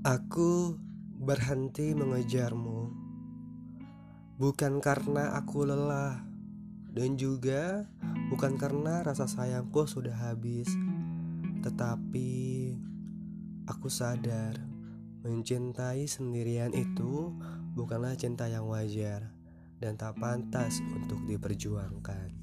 Aku berhenti mengejarmu bukan karena aku lelah dan juga bukan karena rasa sayangku sudah habis, tetapi aku sadar mencintai sendirian itu bukanlah cinta yang wajar dan tak pantas untuk diperjuangkan.